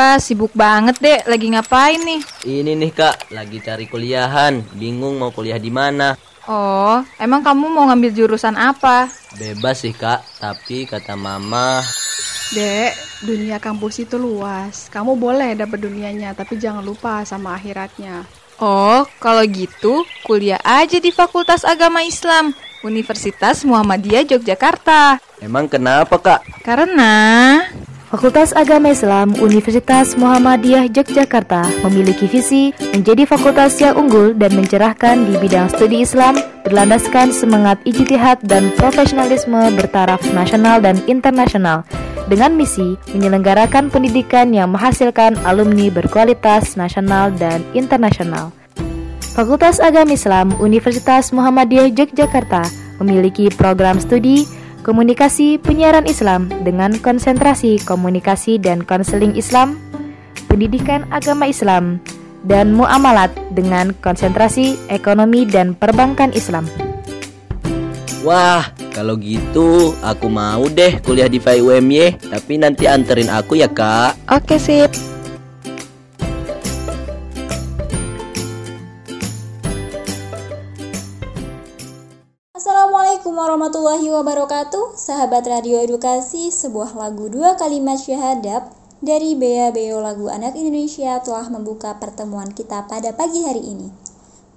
Wah, sibuk banget dek. Lagi ngapain nih? Ini nih kak, lagi cari kuliahan. Bingung mau kuliah di mana. Oh, emang kamu mau ngambil jurusan apa? Bebas sih kak, tapi kata mama Dek, dunia kampus itu luas. Kamu boleh dapat dunianya, tapi jangan lupa sama akhiratnya. Oh, kalau gitu kuliah aja di Fakultas Agama Islam Universitas Muhammadiyah Yogyakarta. Emang kenapa kak? Karena Fakultas Agama Islam Universitas Muhammadiyah Yogyakarta memiliki visi menjadi fakultas yang unggul dan mencerahkan di bidang studi Islam berlandaskan semangat ijtihad dan profesionalisme bertaraf nasional dan internasional dengan misi menyelenggarakan pendidikan yang menghasilkan alumni berkualitas nasional dan internasional. Fakultas Agama Islam Universitas Muhammadiyah Yogyakarta memiliki program studi komunikasi penyiaran Islam dengan konsentrasi komunikasi dan konseling Islam, pendidikan agama Islam, dan muamalat dengan konsentrasi ekonomi dan perbankan Islam. Wah, kalau gitu aku mau deh kuliah di FIUMY, tapi nanti anterin aku ya kak. Oke sip. Assalamualaikum warahmatullahi wabarakatuh. Sahabat Radio Edukasi Sebuah lagu dua kalimat syahadat Dari Bea Beo Lagu Anak Indonesia Telah membuka pertemuan kita pada pagi hari ini.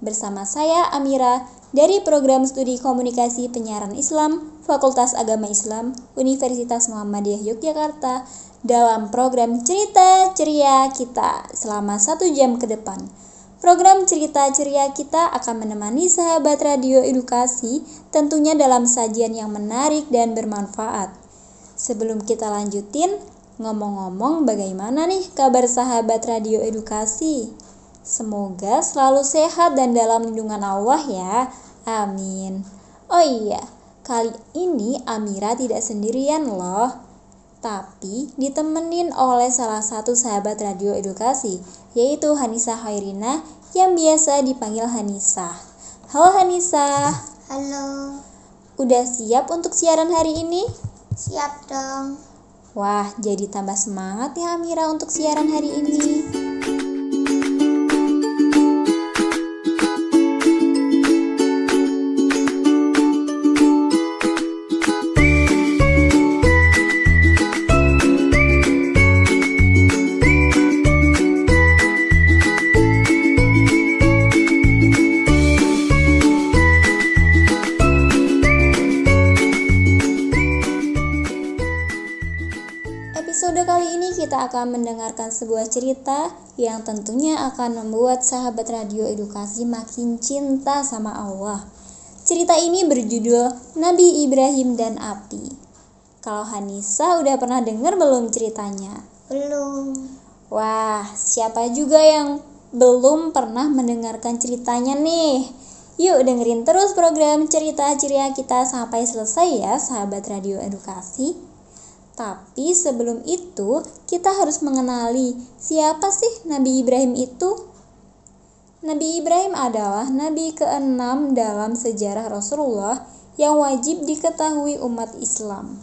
Bersama saya Amira Dari Program Studi Komunikasi Penyiaran Islam Fakultas Agama Islam Universitas Muhammadiyah Yogyakarta Dalam program Cerita Ceria Kita Selama satu jam ke depan Program Cerita Ceria kita akan menemani sahabat radio edukasi tentunya dalam sajian yang menarik dan bermanfaat. Sebelum kita lanjutin, ngomong-ngomong bagaimana nih kabar sahabat radio edukasi? Semoga selalu sehat dan dalam lindungan Allah ya. Amin. Oh iya, kali ini Amira tidak sendirian loh tapi ditemenin oleh salah satu sahabat radio edukasi, yaitu Hanisa Hairina yang biasa dipanggil Hanisa. Halo Hanisa. Halo. Udah siap untuk siaran hari ini? Siap dong. Wah, jadi tambah semangat ya Amira untuk siaran hari ini. Akan mendengarkan sebuah cerita yang tentunya akan membuat sahabat radio edukasi makin cinta sama Allah. Cerita ini berjudul Nabi Ibrahim dan Api. Kalau Hanisa udah pernah dengar belum ceritanya? Belum. Wah, siapa juga yang belum pernah mendengarkan ceritanya nih? Yuk dengerin terus program cerita ceria kita sampai selesai ya sahabat radio edukasi. Tapi sebelum itu, kita harus mengenali siapa sih Nabi Ibrahim itu. Nabi Ibrahim adalah nabi keenam dalam sejarah Rasulullah yang wajib diketahui umat Islam.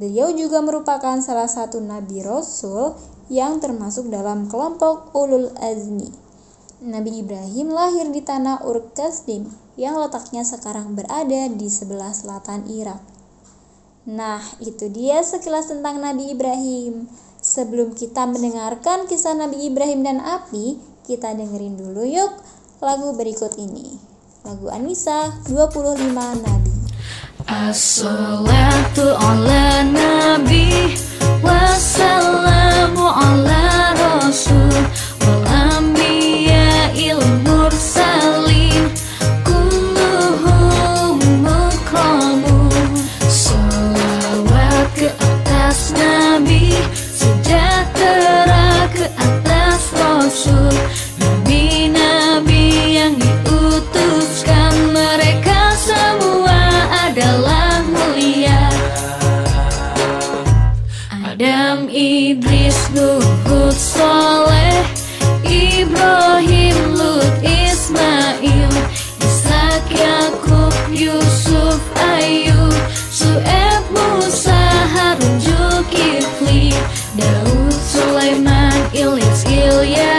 Beliau juga merupakan salah satu nabi rasul yang termasuk dalam kelompok ulul azmi. Nabi Ibrahim lahir di tanah Ur Kasdim yang letaknya sekarang berada di sebelah selatan Irak. Nah, itu dia sekilas tentang Nabi Ibrahim. Sebelum kita mendengarkan kisah Nabi Ibrahim dan api, kita dengerin dulu yuk lagu berikut ini. Lagu Anissa 25 Nabi. Assalatu ala nabi Wassalamu ala rasul Daud Sulaiman Ilyas Ilya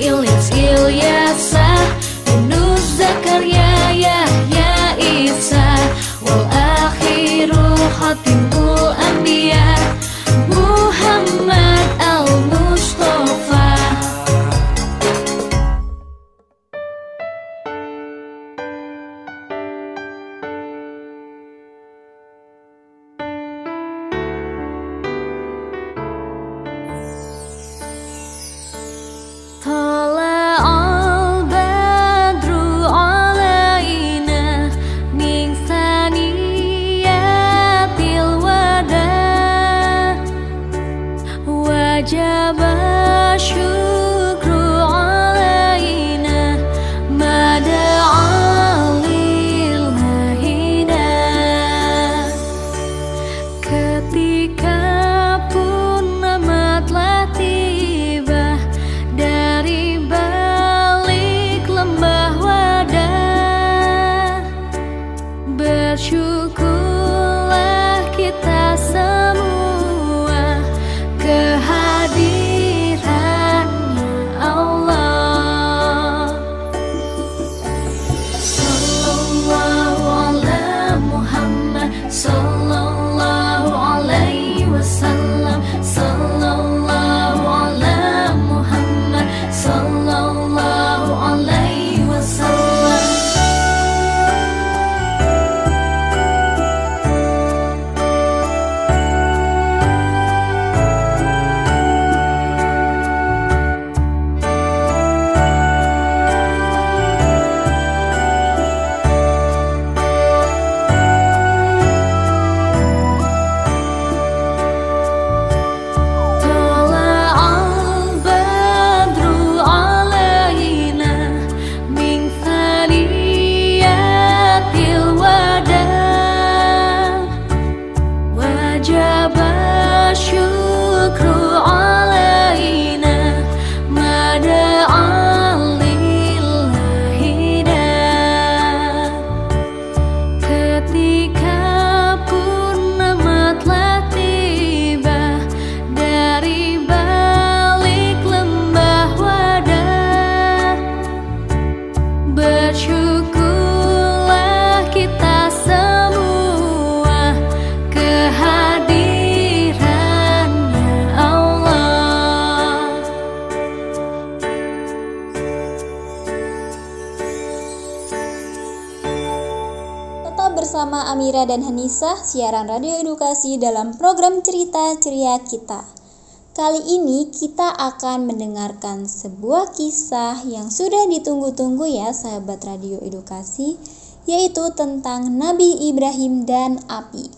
Ilyas, Ilyasa Zakaria, Yahya, Isa Wal akhiru khatimul Amira dan Hanisa, siaran radio edukasi dalam program Cerita Ceria Kita. Kali ini kita akan mendengarkan sebuah kisah yang sudah ditunggu-tunggu ya sahabat radio edukasi, yaitu tentang Nabi Ibrahim dan api.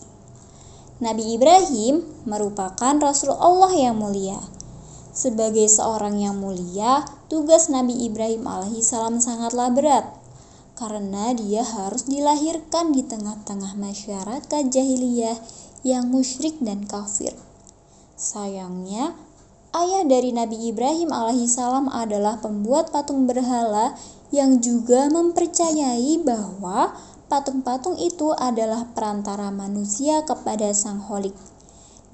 Nabi Ibrahim merupakan Rasul Allah yang mulia. Sebagai seorang yang mulia, tugas Nabi Ibrahim alaihissalam sangatlah berat karena dia harus dilahirkan di tengah-tengah masyarakat jahiliyah yang musyrik dan kafir. Sayangnya, ayah dari Nabi Ibrahim alaihissalam adalah pembuat patung berhala yang juga mempercayai bahwa patung-patung itu adalah perantara manusia kepada sang holik.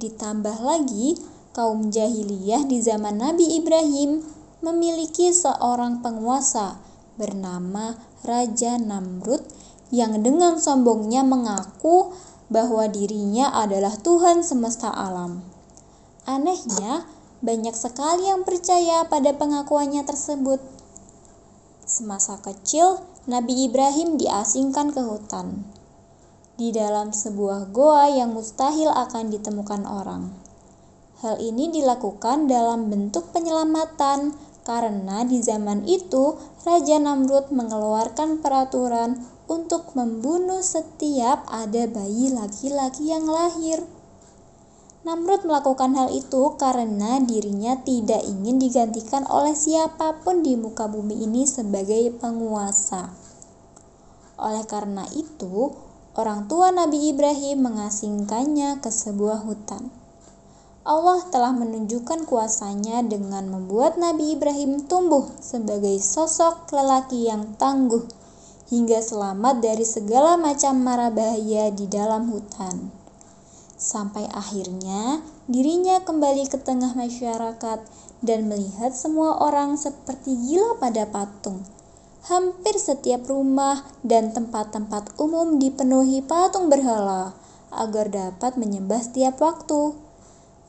Ditambah lagi, kaum jahiliyah di zaman Nabi Ibrahim memiliki seorang penguasa bernama Raja Namrud yang dengan sombongnya mengaku bahwa dirinya adalah Tuhan semesta alam. Anehnya, banyak sekali yang percaya pada pengakuannya tersebut. Semasa kecil, Nabi Ibrahim diasingkan ke hutan. Di dalam sebuah goa yang mustahil akan ditemukan orang. Hal ini dilakukan dalam bentuk penyelamatan karena di zaman itu Raja Namrud mengeluarkan peraturan untuk membunuh setiap ada bayi laki-laki yang lahir. Namrud melakukan hal itu karena dirinya tidak ingin digantikan oleh siapa pun di muka bumi ini sebagai penguasa. Oleh karena itu, orang tua Nabi Ibrahim mengasingkannya ke sebuah hutan. Allah telah menunjukkan kuasanya dengan membuat Nabi Ibrahim tumbuh sebagai sosok lelaki yang tangguh hingga selamat dari segala macam mara bahaya di dalam hutan. Sampai akhirnya dirinya kembali ke tengah masyarakat dan melihat semua orang seperti gila pada patung. Hampir setiap rumah dan tempat-tempat umum dipenuhi patung berhala agar dapat menyembah setiap waktu,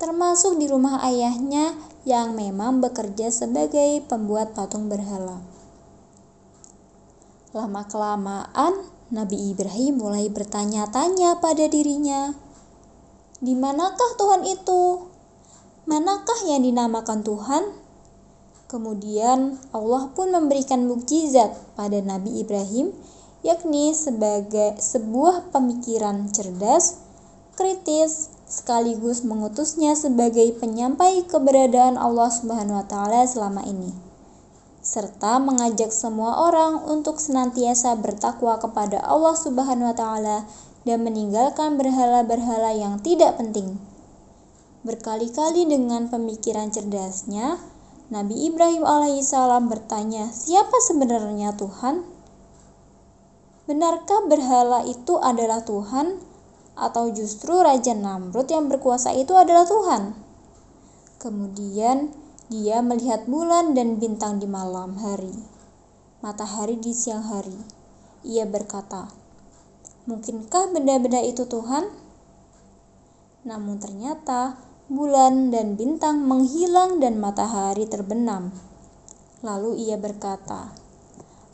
termasuk di rumah ayahnya yang memang bekerja sebagai pembuat patung berhala. Lama-kelamaan, Nabi Ibrahim mulai bertanya-tanya pada dirinya, "Di manakah Tuhan itu? Manakah yang dinamakan Tuhan?" Kemudian Allah pun memberikan mukjizat pada Nabi Ibrahim, yakni sebagai sebuah pemikiran cerdas, kritis, sekaligus mengutusnya sebagai penyampai keberadaan Allah Subhanahu wa taala selama ini. Serta mengajak semua orang untuk senantiasa bertakwa kepada Allah Subhanahu wa taala dan meninggalkan berhala-berhala yang tidak penting. Berkali-kali dengan pemikiran cerdasnya, Nabi Ibrahim alaihissalam bertanya, "Siapa sebenarnya Tuhan?" Benarkah berhala itu adalah Tuhan, atau justru Raja Namrud yang berkuasa itu adalah Tuhan? Kemudian dia melihat bulan dan bintang di malam hari, matahari di siang hari. Ia berkata, "Mungkinkah benda-benda itu Tuhan?" Namun ternyata bulan dan bintang menghilang dan matahari terbenam. Lalu ia berkata,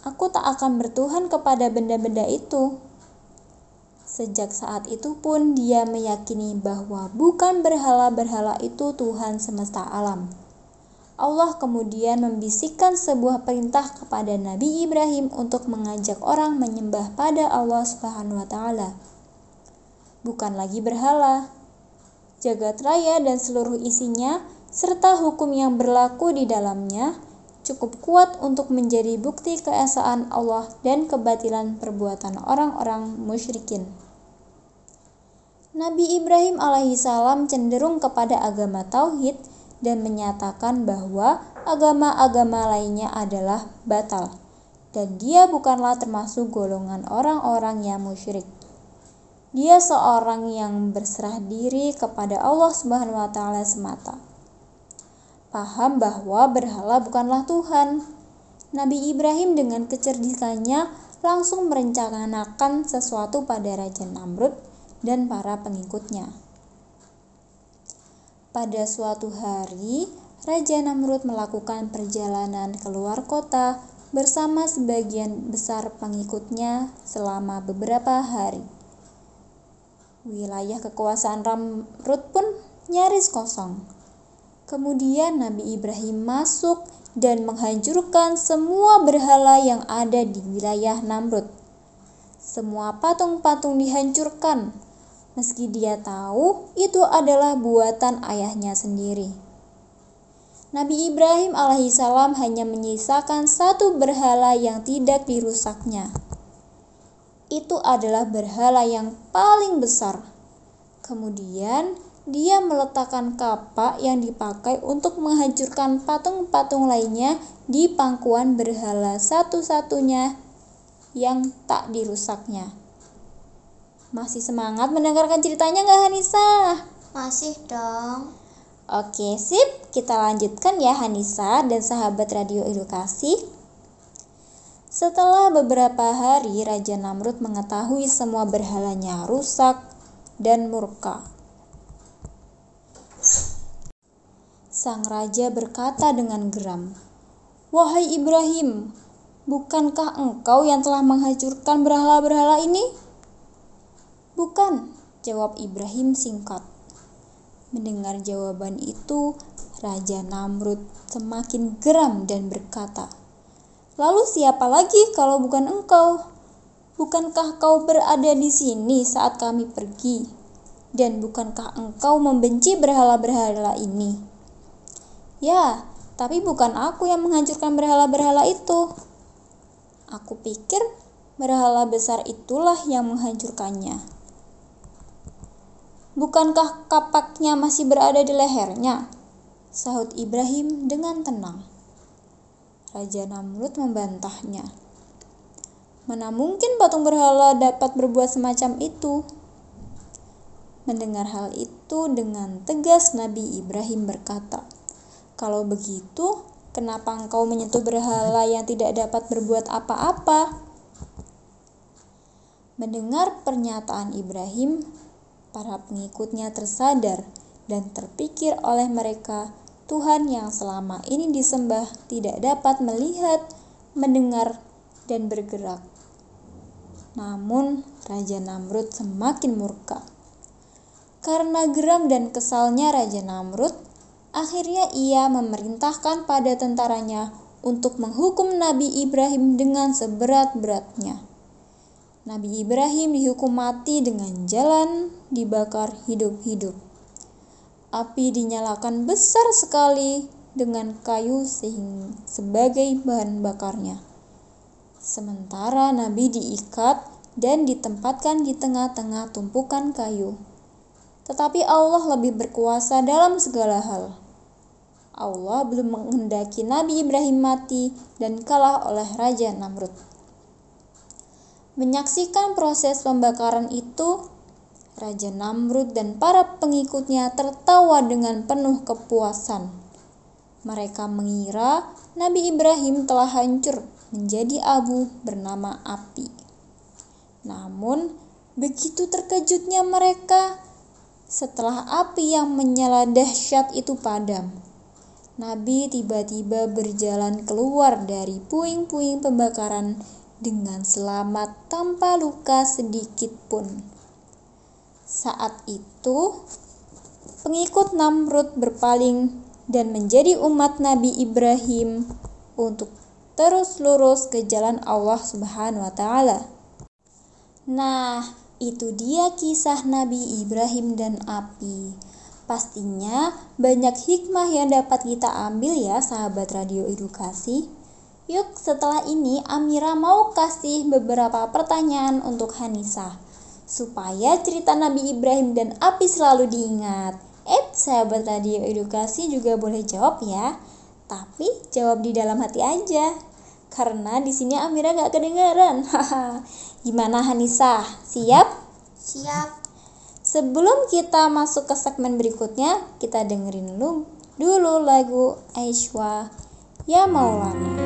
"Aku tak akan bertuhan kepada benda-benda itu." Sejak saat itu pun dia meyakini bahwa bukan berhala-berhala itu Tuhan semesta alam. Allah kemudian membisikkan sebuah perintah kepada Nabi Ibrahim untuk mengajak orang menyembah pada Allah Subhanahu wa taala. Bukan lagi berhala, jagat raya dan seluruh isinya, serta hukum yang berlaku di dalamnya, cukup kuat untuk menjadi bukti keesaan Allah dan kebatilan perbuatan orang-orang musyrikin. Nabi Ibrahim alaihissalam cenderung kepada agama tauhid dan menyatakan bahwa agama-agama lainnya adalah batal dan dia bukanlah termasuk golongan orang-orang yang musyrik. Dia seorang yang berserah diri kepada Allah Subhanahu wa taala semata. Paham bahwa berhala bukanlah Tuhan. Nabi Ibrahim dengan kecerdikannya langsung merencanakan sesuatu pada Raja Namrud dan para pengikutnya. Pada suatu hari, Raja Namrud melakukan perjalanan keluar kota bersama sebagian besar pengikutnya selama beberapa hari. Wilayah kekuasaan Ramrud pun nyaris kosong. Kemudian Nabi Ibrahim masuk dan menghancurkan semua berhala yang ada di wilayah Namrud. Semua patung-patung dihancurkan, meski dia tahu itu adalah buatan ayahnya sendiri. Nabi Ibrahim alaihissalam hanya menyisakan satu berhala yang tidak dirusaknya itu adalah berhala yang paling besar. Kemudian dia meletakkan kapak yang dipakai untuk menghancurkan patung-patung lainnya di pangkuan berhala satu-satunya yang tak dirusaknya. Masih semangat mendengarkan ceritanya nggak Hanisa? Masih dong. Oke, sip. Kita lanjutkan ya Hanisa dan sahabat radio edukasi. Setelah beberapa hari, Raja Namrud mengetahui semua berhalanya rusak dan murka. Sang raja berkata dengan geram, "Wahai Ibrahim, bukankah engkau yang telah menghancurkan berhala-berhala ini?" "Bukan," jawab Ibrahim singkat. Mendengar jawaban itu, Raja Namrud semakin geram dan berkata, Lalu siapa lagi kalau bukan engkau? Bukankah kau berada di sini saat kami pergi? Dan bukankah engkau membenci berhala-berhala ini? Ya, tapi bukan aku yang menghancurkan berhala-berhala itu. Aku pikir berhala besar itulah yang menghancurkannya. Bukankah kapaknya masih berada di lehernya? Sahut Ibrahim dengan tenang. Raja Namrud membantahnya. Mana mungkin patung berhala dapat berbuat semacam itu? Mendengar hal itu dengan tegas Nabi Ibrahim berkata, "Kalau begitu, kenapa engkau menyentuh berhala yang tidak dapat berbuat apa-apa?" Mendengar pernyataan Ibrahim, para pengikutnya tersadar dan terpikir oleh mereka Tuhan yang selama ini disembah tidak dapat melihat, mendengar, dan bergerak. Namun, Raja Namrud semakin murka. Karena geram dan kesalnya Raja Namrud, akhirnya ia memerintahkan pada tentaranya untuk menghukum Nabi Ibrahim dengan seberat-beratnya. Nabi Ibrahim dihukum mati dengan jalan dibakar hidup-hidup api dinyalakan besar sekali dengan kayu sehingga sebagai bahan bakarnya. Sementara Nabi diikat dan ditempatkan di tengah-tengah tumpukan kayu. Tetapi Allah lebih berkuasa dalam segala hal. Allah belum menghendaki Nabi Ibrahim mati dan kalah oleh Raja Namrud. Menyaksikan proses pembakaran itu, Raja Namrud dan para pengikutnya tertawa dengan penuh kepuasan. Mereka mengira Nabi Ibrahim telah hancur menjadi abu bernama api. Namun, begitu terkejutnya mereka setelah api yang menyala dahsyat itu padam. Nabi tiba-tiba berjalan keluar dari puing-puing pembakaran dengan selamat tanpa luka sedikit pun. Saat itu, pengikut Namrud berpaling dan menjadi umat Nabi Ibrahim untuk terus lurus ke jalan Allah Subhanahu wa taala. Nah, itu dia kisah Nabi Ibrahim dan api. Pastinya banyak hikmah yang dapat kita ambil ya sahabat radio edukasi. Yuk setelah ini Amira mau kasih beberapa pertanyaan untuk Hanisa supaya cerita Nabi Ibrahim dan api selalu diingat. Eh, sahabat radio edukasi juga boleh jawab ya, tapi jawab di dalam hati aja. Karena di sini Amira gak kedengaran. Gimana Hanisa? Siap? Siap. Sebelum kita masuk ke segmen berikutnya, kita dengerin dulu, dulu lagu Aishwa Ya Maulana.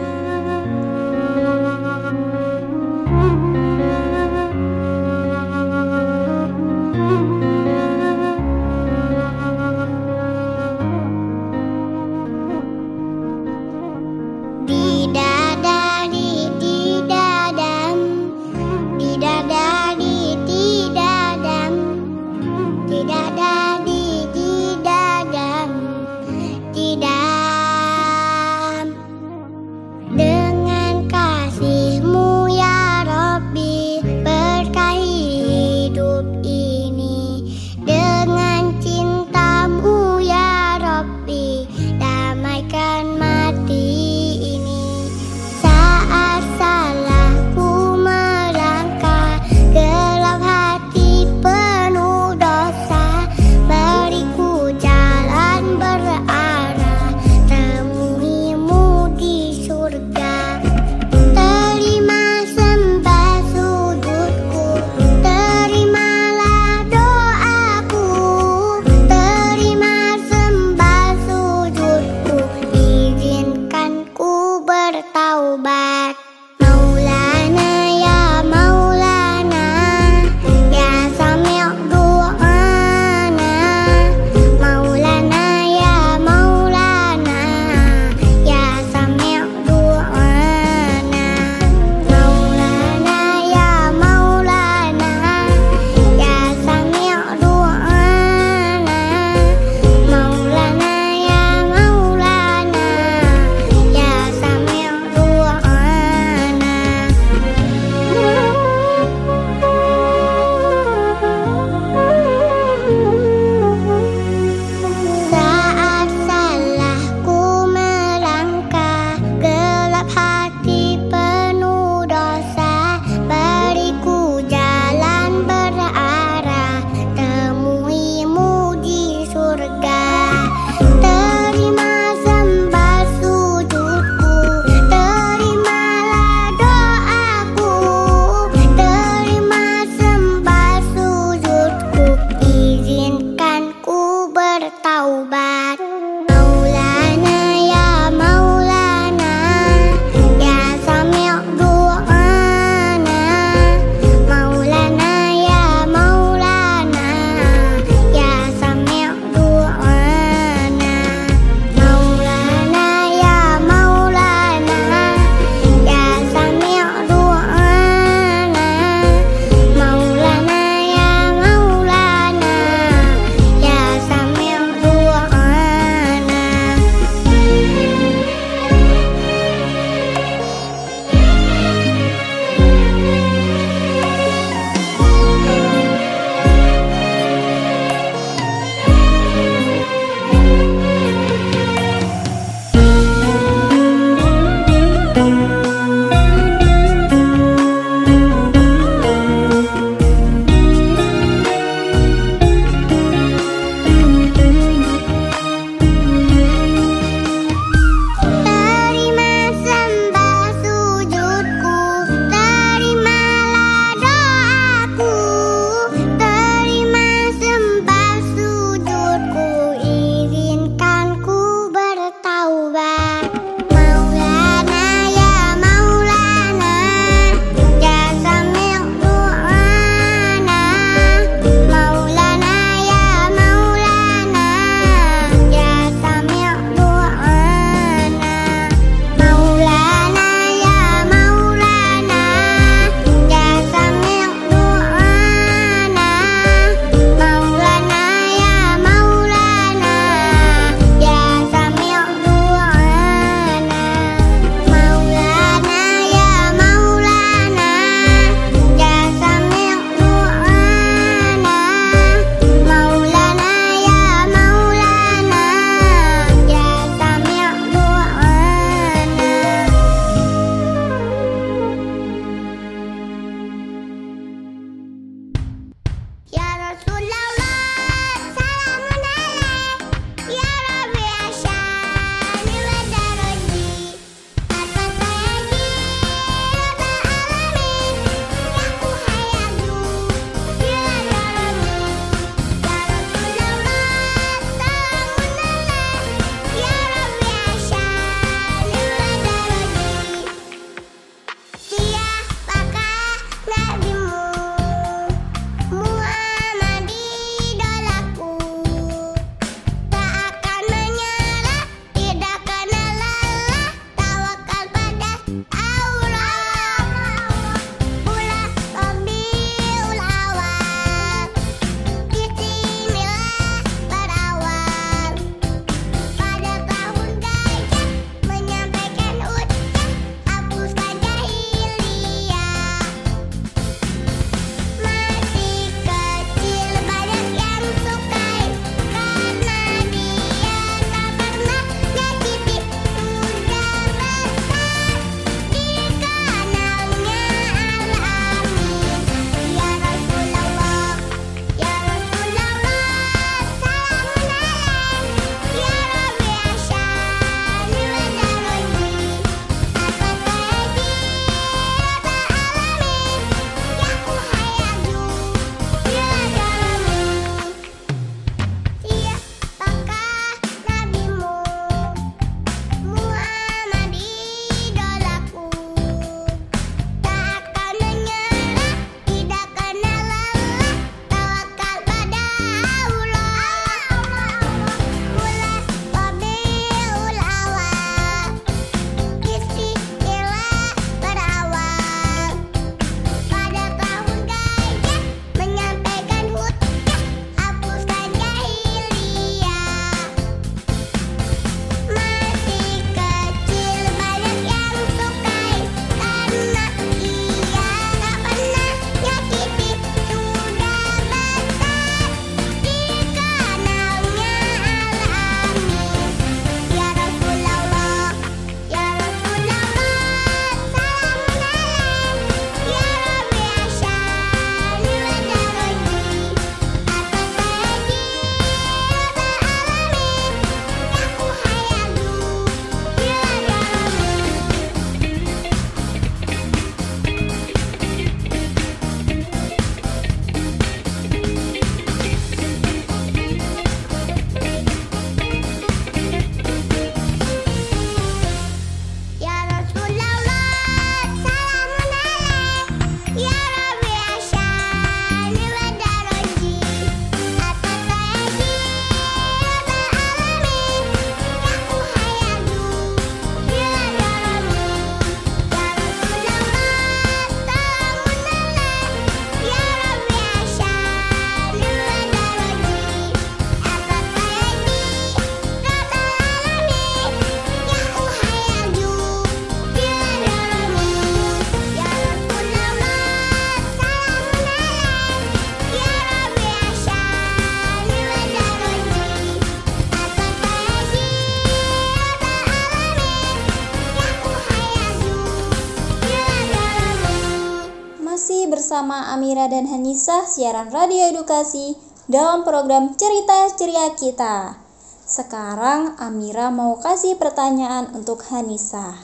Amira dan Hanisa siaran radio edukasi dalam program Cerita Ceria Kita. Sekarang Amira mau kasih pertanyaan untuk Hanisa.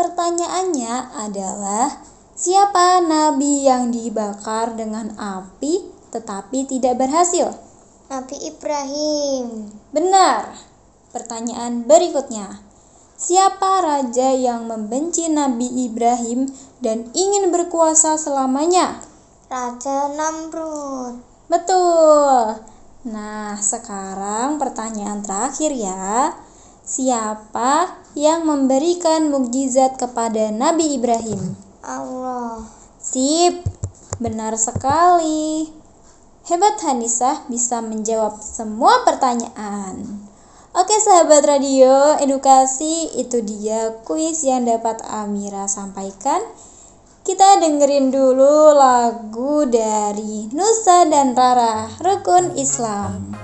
Pertanyaannya adalah siapa nabi yang dibakar dengan api tetapi tidak berhasil? Nabi Ibrahim. Benar. Pertanyaan berikutnya. Siapa raja yang membenci Nabi Ibrahim dan ingin berkuasa selamanya? Raja Namrud. Betul. Nah, sekarang pertanyaan terakhir ya. Siapa yang memberikan mukjizat kepada Nabi Ibrahim? Allah. Sip, benar sekali. Hebat Hanisah bisa menjawab semua pertanyaan. Oke sahabat radio edukasi itu dia kuis yang dapat Amira sampaikan. Kita dengerin dulu lagu dari Nusa dan Rara Rukun Islam.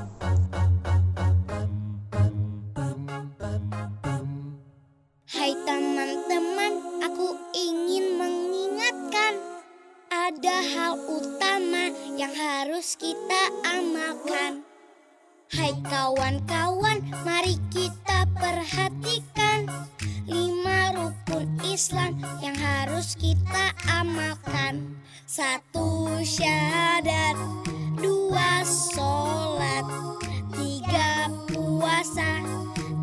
Hai teman-teman, aku ingin mengingatkan ada hal utama yang harus kita amalkan. Hai kawan-kawan, mari kita perhatikan lima rukun Islam yang harus kita amalkan. Satu syahadat, dua sholat, tiga puasa,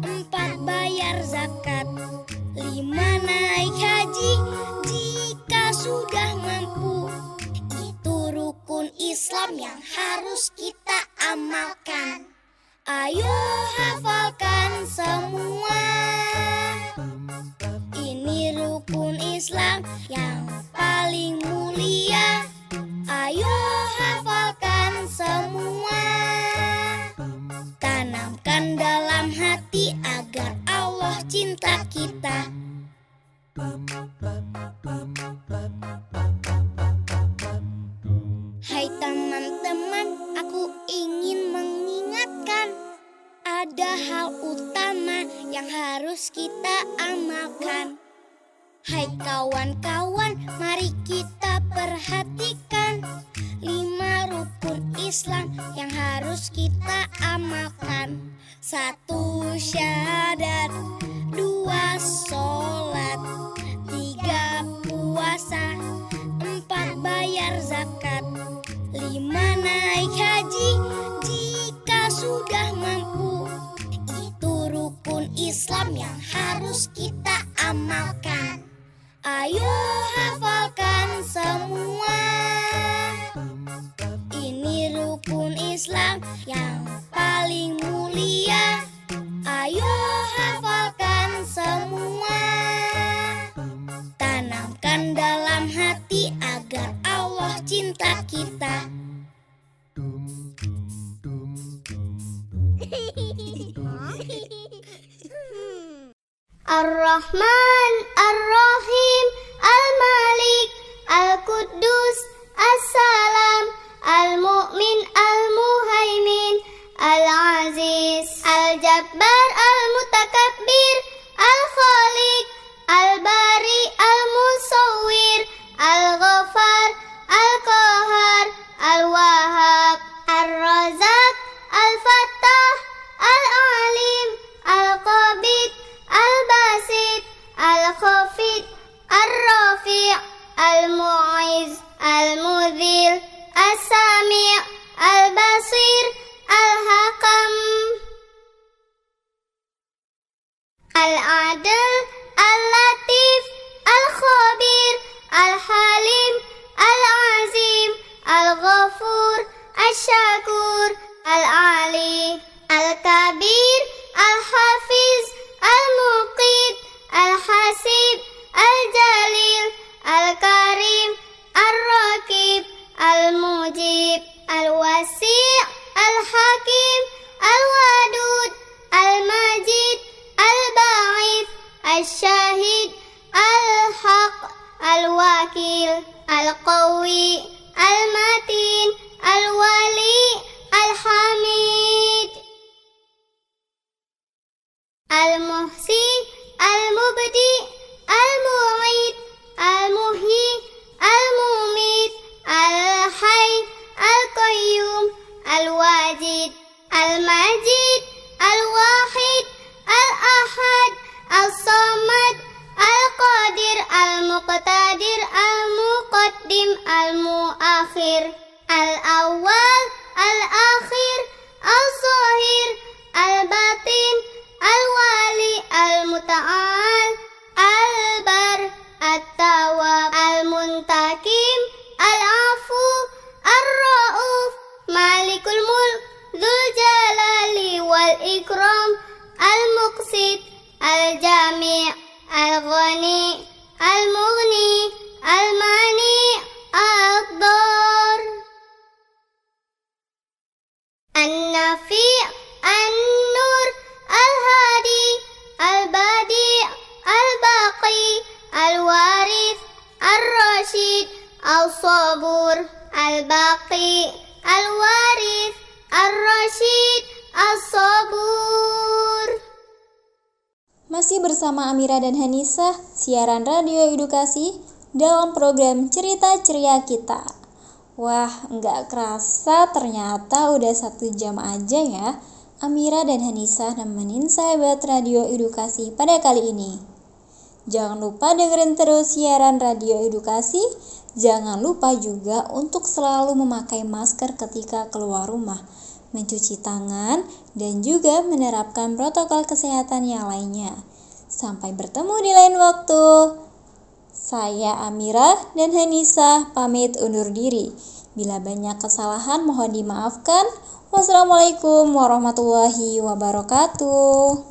empat bayar zakat, lima naik haji jika sudah mampu. Itu rukun Islam yang harus kita amalkan. Ayo hafalkan semua. Rukun Islam yang paling mulia. Ayo hafalkan semua. Tanamkan dalam hati agar Allah cinta kita. Hai teman-teman, aku ingin mengingatkan ada hal utama yang harus kita amalkan. Hai kawan-kawan, mari kita perhatikan lima rukun Islam yang harus kita amalkan. Satu syahadat, dua sholat, tiga puasa, empat bayar zakat, lima naik haji jika sudah mampu. Itu rukun Islam yang harus kita amalkan. Ayo hafalkan semua. Ini rukun Islam yang paling mulia. Bersama Amira dan Hanisa, siaran radio edukasi dalam program Cerita Ceria Kita. Wah, nggak kerasa ternyata udah satu jam aja ya Amira dan Hanisa nemenin sahabat radio edukasi pada kali ini. Jangan lupa dengerin terus siaran radio edukasi. Jangan lupa juga untuk selalu memakai masker ketika keluar rumah, mencuci tangan, dan juga menerapkan protokol kesehatan yang lainnya. Sampai bertemu di lain waktu. Saya Amira dan Hanisa pamit undur diri. Bila banyak kesalahan mohon dimaafkan. Wassalamualaikum warahmatullahi wabarakatuh.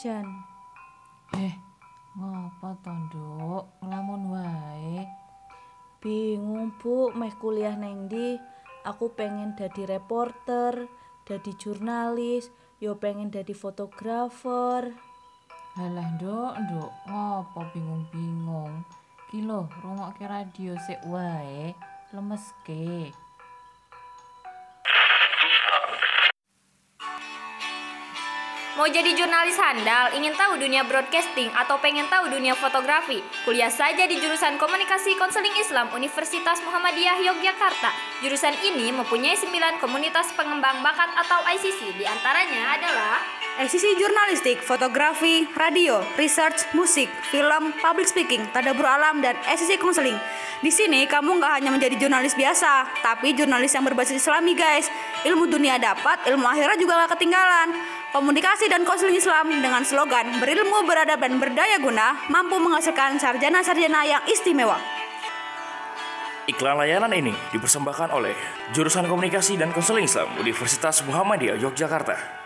Jan. Eh, ngapa tondo? Ngelamun wae. Bingung bu, meh kuliah neng di. Aku pengen jadi reporter, jadi jurnalis, yo pengen jadi fotografer. Halah nduk, nduk, ngapa bingung-bingung? Ki lho, rungokke radio sik wae, lemeske. Mau jadi jurnalis handal, ingin tahu dunia broadcasting, atau pengen tahu dunia fotografi? Kuliah saja di jurusan Komunikasi Konseling Islam Universitas Muhammadiyah Yogyakarta. Jurusan ini mempunyai 9 komunitas pengembang bakat atau ICC. Di antaranya adalah ICC Jurnalistik, Fotografi, Radio, Research, Musik, Film, Public Speaking, Tadabur Alam, dan ICC Konseling. Di sini kamu nggak hanya menjadi jurnalis biasa, tapi jurnalis yang berbasis Islami guys. Ilmu dunia dapat, ilmu akhirat juga nggak ketinggalan. Komunikasi dan konseling Islam dengan slogan berilmu, beradab, dan berdaya guna mampu menghasilkan sarjana-sarjana yang istimewa. Iklan layanan ini dipersembahkan oleh Jurusan Komunikasi dan Konseling Islam Universitas Muhammadiyah Yogyakarta.